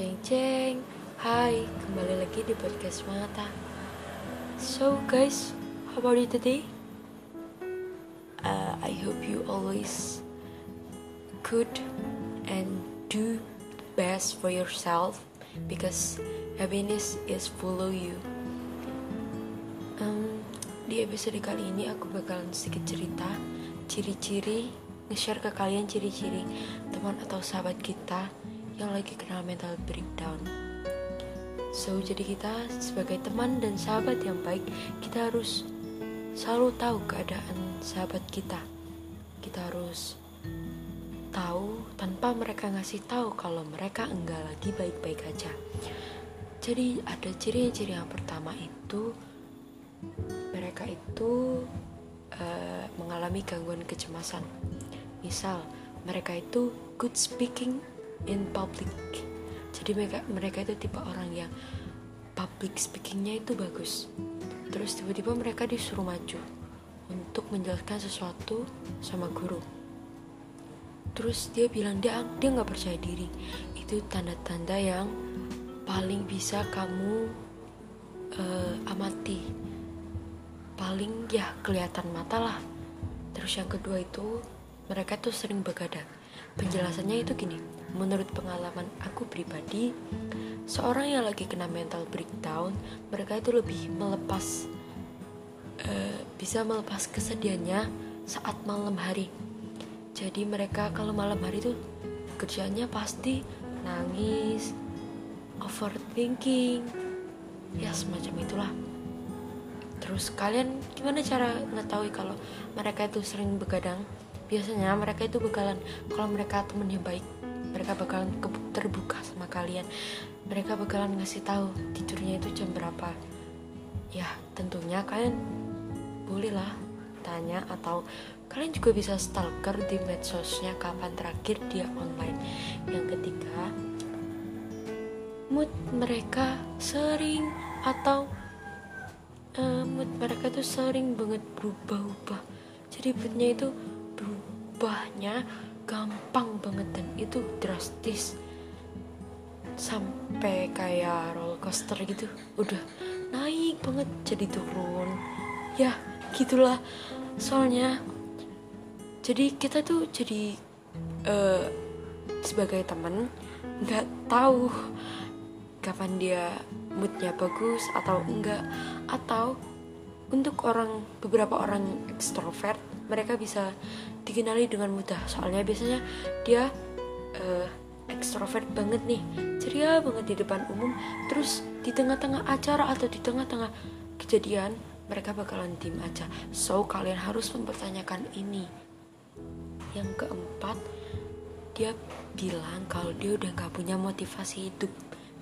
Ceng ceng Hai, kembali lagi di podcast Mata. So guys, how about you today? Uh, I hope you always good and do best for yourself Because happiness is follow you. Um, Di episode kali ini aku bakalan sedikit cerita Ciri-ciri Nge-share ke kalian ciri-ciri teman atau sahabat kita yang lagi kena mental breakdown. So, jadi kita sebagai teman dan sahabat yang baik, kita harus selalu tahu keadaan sahabat kita. Kita harus tahu tanpa mereka ngasih tahu kalau mereka enggak lagi baik-baik aja. Jadi ada ciri-ciri yang pertama itu mereka itu uh, mengalami gangguan kecemasan. Misal mereka itu good speaking in public. Jadi mereka mereka itu tipe orang yang public speakingnya itu bagus. Terus tiba-tiba mereka disuruh maju untuk menjelaskan sesuatu sama guru. Terus dia bilang dia dia nggak percaya diri. Itu tanda-tanda yang paling bisa kamu uh, amati. Paling ya kelihatan mata lah. Terus yang kedua itu mereka tuh sering begadang. Penjelasannya itu gini menurut pengalaman aku pribadi seorang yang lagi kena mental breakdown mereka itu lebih melepas uh, bisa melepas kesedihannya saat malam hari. Jadi mereka kalau malam hari itu kerjanya pasti nangis overthinking ya semacam itulah. Terus kalian gimana cara ngetahui kalau mereka itu sering begadang? Biasanya mereka itu bakalan kalau mereka temennya baik mereka bakalan terbuka sama kalian. Mereka bakalan ngasih tahu tidurnya itu jam berapa. Ya tentunya kalian bolehlah tanya atau kalian juga bisa stalker di medsosnya kapan terakhir dia online. Yang ketiga mood mereka sering atau uh, mood mereka tuh sering banget berubah-ubah. Jadi moodnya itu berubahnya gampang banget dan itu drastis. Sampai kayak roller coaster gitu udah naik banget jadi turun. Ya gitulah. Soalnya jadi kita tuh jadi uh, sebagai temen nggak tahu kapan dia moodnya bagus atau enggak. Atau untuk orang beberapa orang ekstrovert mereka bisa dikenali dengan mudah. Soalnya biasanya dia uh, ekstrovert banget nih ceria banget di depan umum. Terus di tengah-tengah acara atau di tengah-tengah kejadian mereka bakalan tim aja. So kalian harus mempertanyakan ini. Yang keempat dia bilang kalau dia udah gak punya motivasi hidup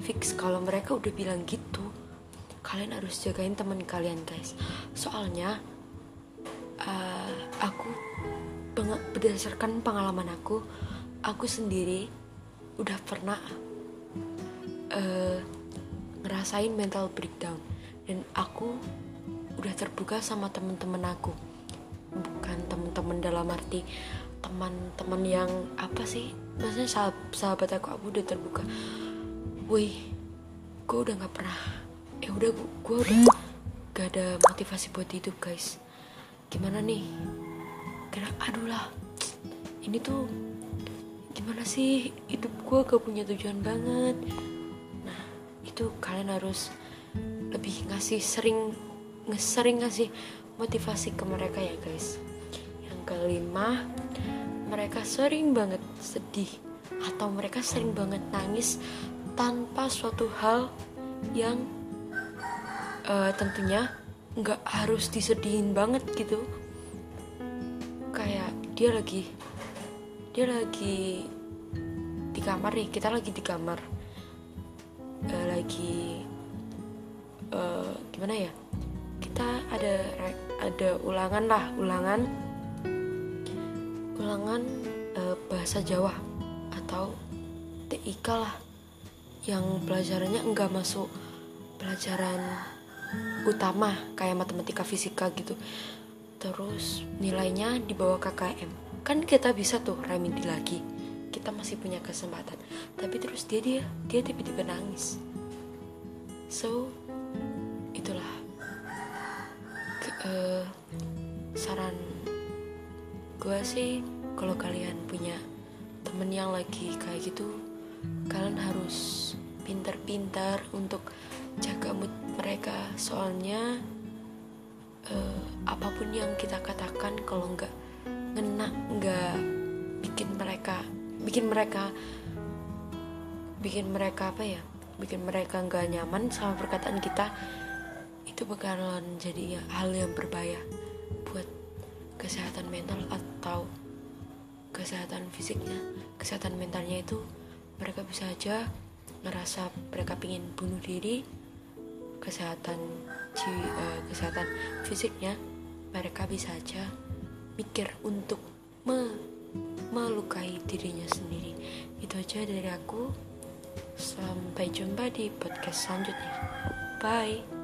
fix. Kalau mereka udah bilang gitu kalian harus jagain teman kalian guys. Soalnya uh, aku berdasarkan pengalaman aku aku sendiri udah pernah uh, ngerasain mental breakdown. Dan aku udah terbuka sama temen-temen aku. Bukan temen-temen dalam arti teman-teman yang apa sih? Maksudnya sahabat, sahabat aku aku udah terbuka. Wih gue udah nggak pernah ya udah gue udah gak ada motivasi buat hidup guys. Gimana nih karena aduh lah ini tuh gimana sih? Hidup gue gak punya tujuan banget. Nah itu kalian harus lebih ngasih sering ngesering ngasih motivasi ke mereka ya guys? Yang kelima mereka sering banget sedih atau mereka sering banget nangis tanpa suatu hal yang uh, tentunya nggak harus disedihin banget gitu dia lagi dia lagi di kamar nih kita lagi di kamar. Uh, lagi uh, gimana ya? Kita ada ada ulangan lah ulangan. Ulangan uh, bahasa Jawa atau TIK lah yang pelajarannya enggak masuk pelajaran utama kayak matematika fisika gitu terus nilainya di bawah KKM kan kita bisa tuh remedi lagi. Kita masih punya kesempatan. Tapi terus dia dia dia tiba-tiba nangis. So itulah. Ke, uh, saran gue sih kalau kalian punya temen yang lagi kayak gitu kalian harus pintar-pintar untuk jaga mood mereka. Soalnya uh, apa pun yang kita katakan kalau nggak ngena nggak bikin mereka bikin mereka bikin mereka apa ya bikin mereka nggak nyaman sama perkataan kita itu bakalan jadi hal yang berbahaya buat kesehatan mental atau kesehatan fisiknya. Kesehatan mentalnya itu mereka bisa aja ngerasa mereka pingin bunuh diri kesehatan uh, kesehatan fisiknya mereka bisa aja mikir untuk me melukai dirinya sendiri. Itu aja dari aku. Sampai jumpa di podcast selanjutnya. Bye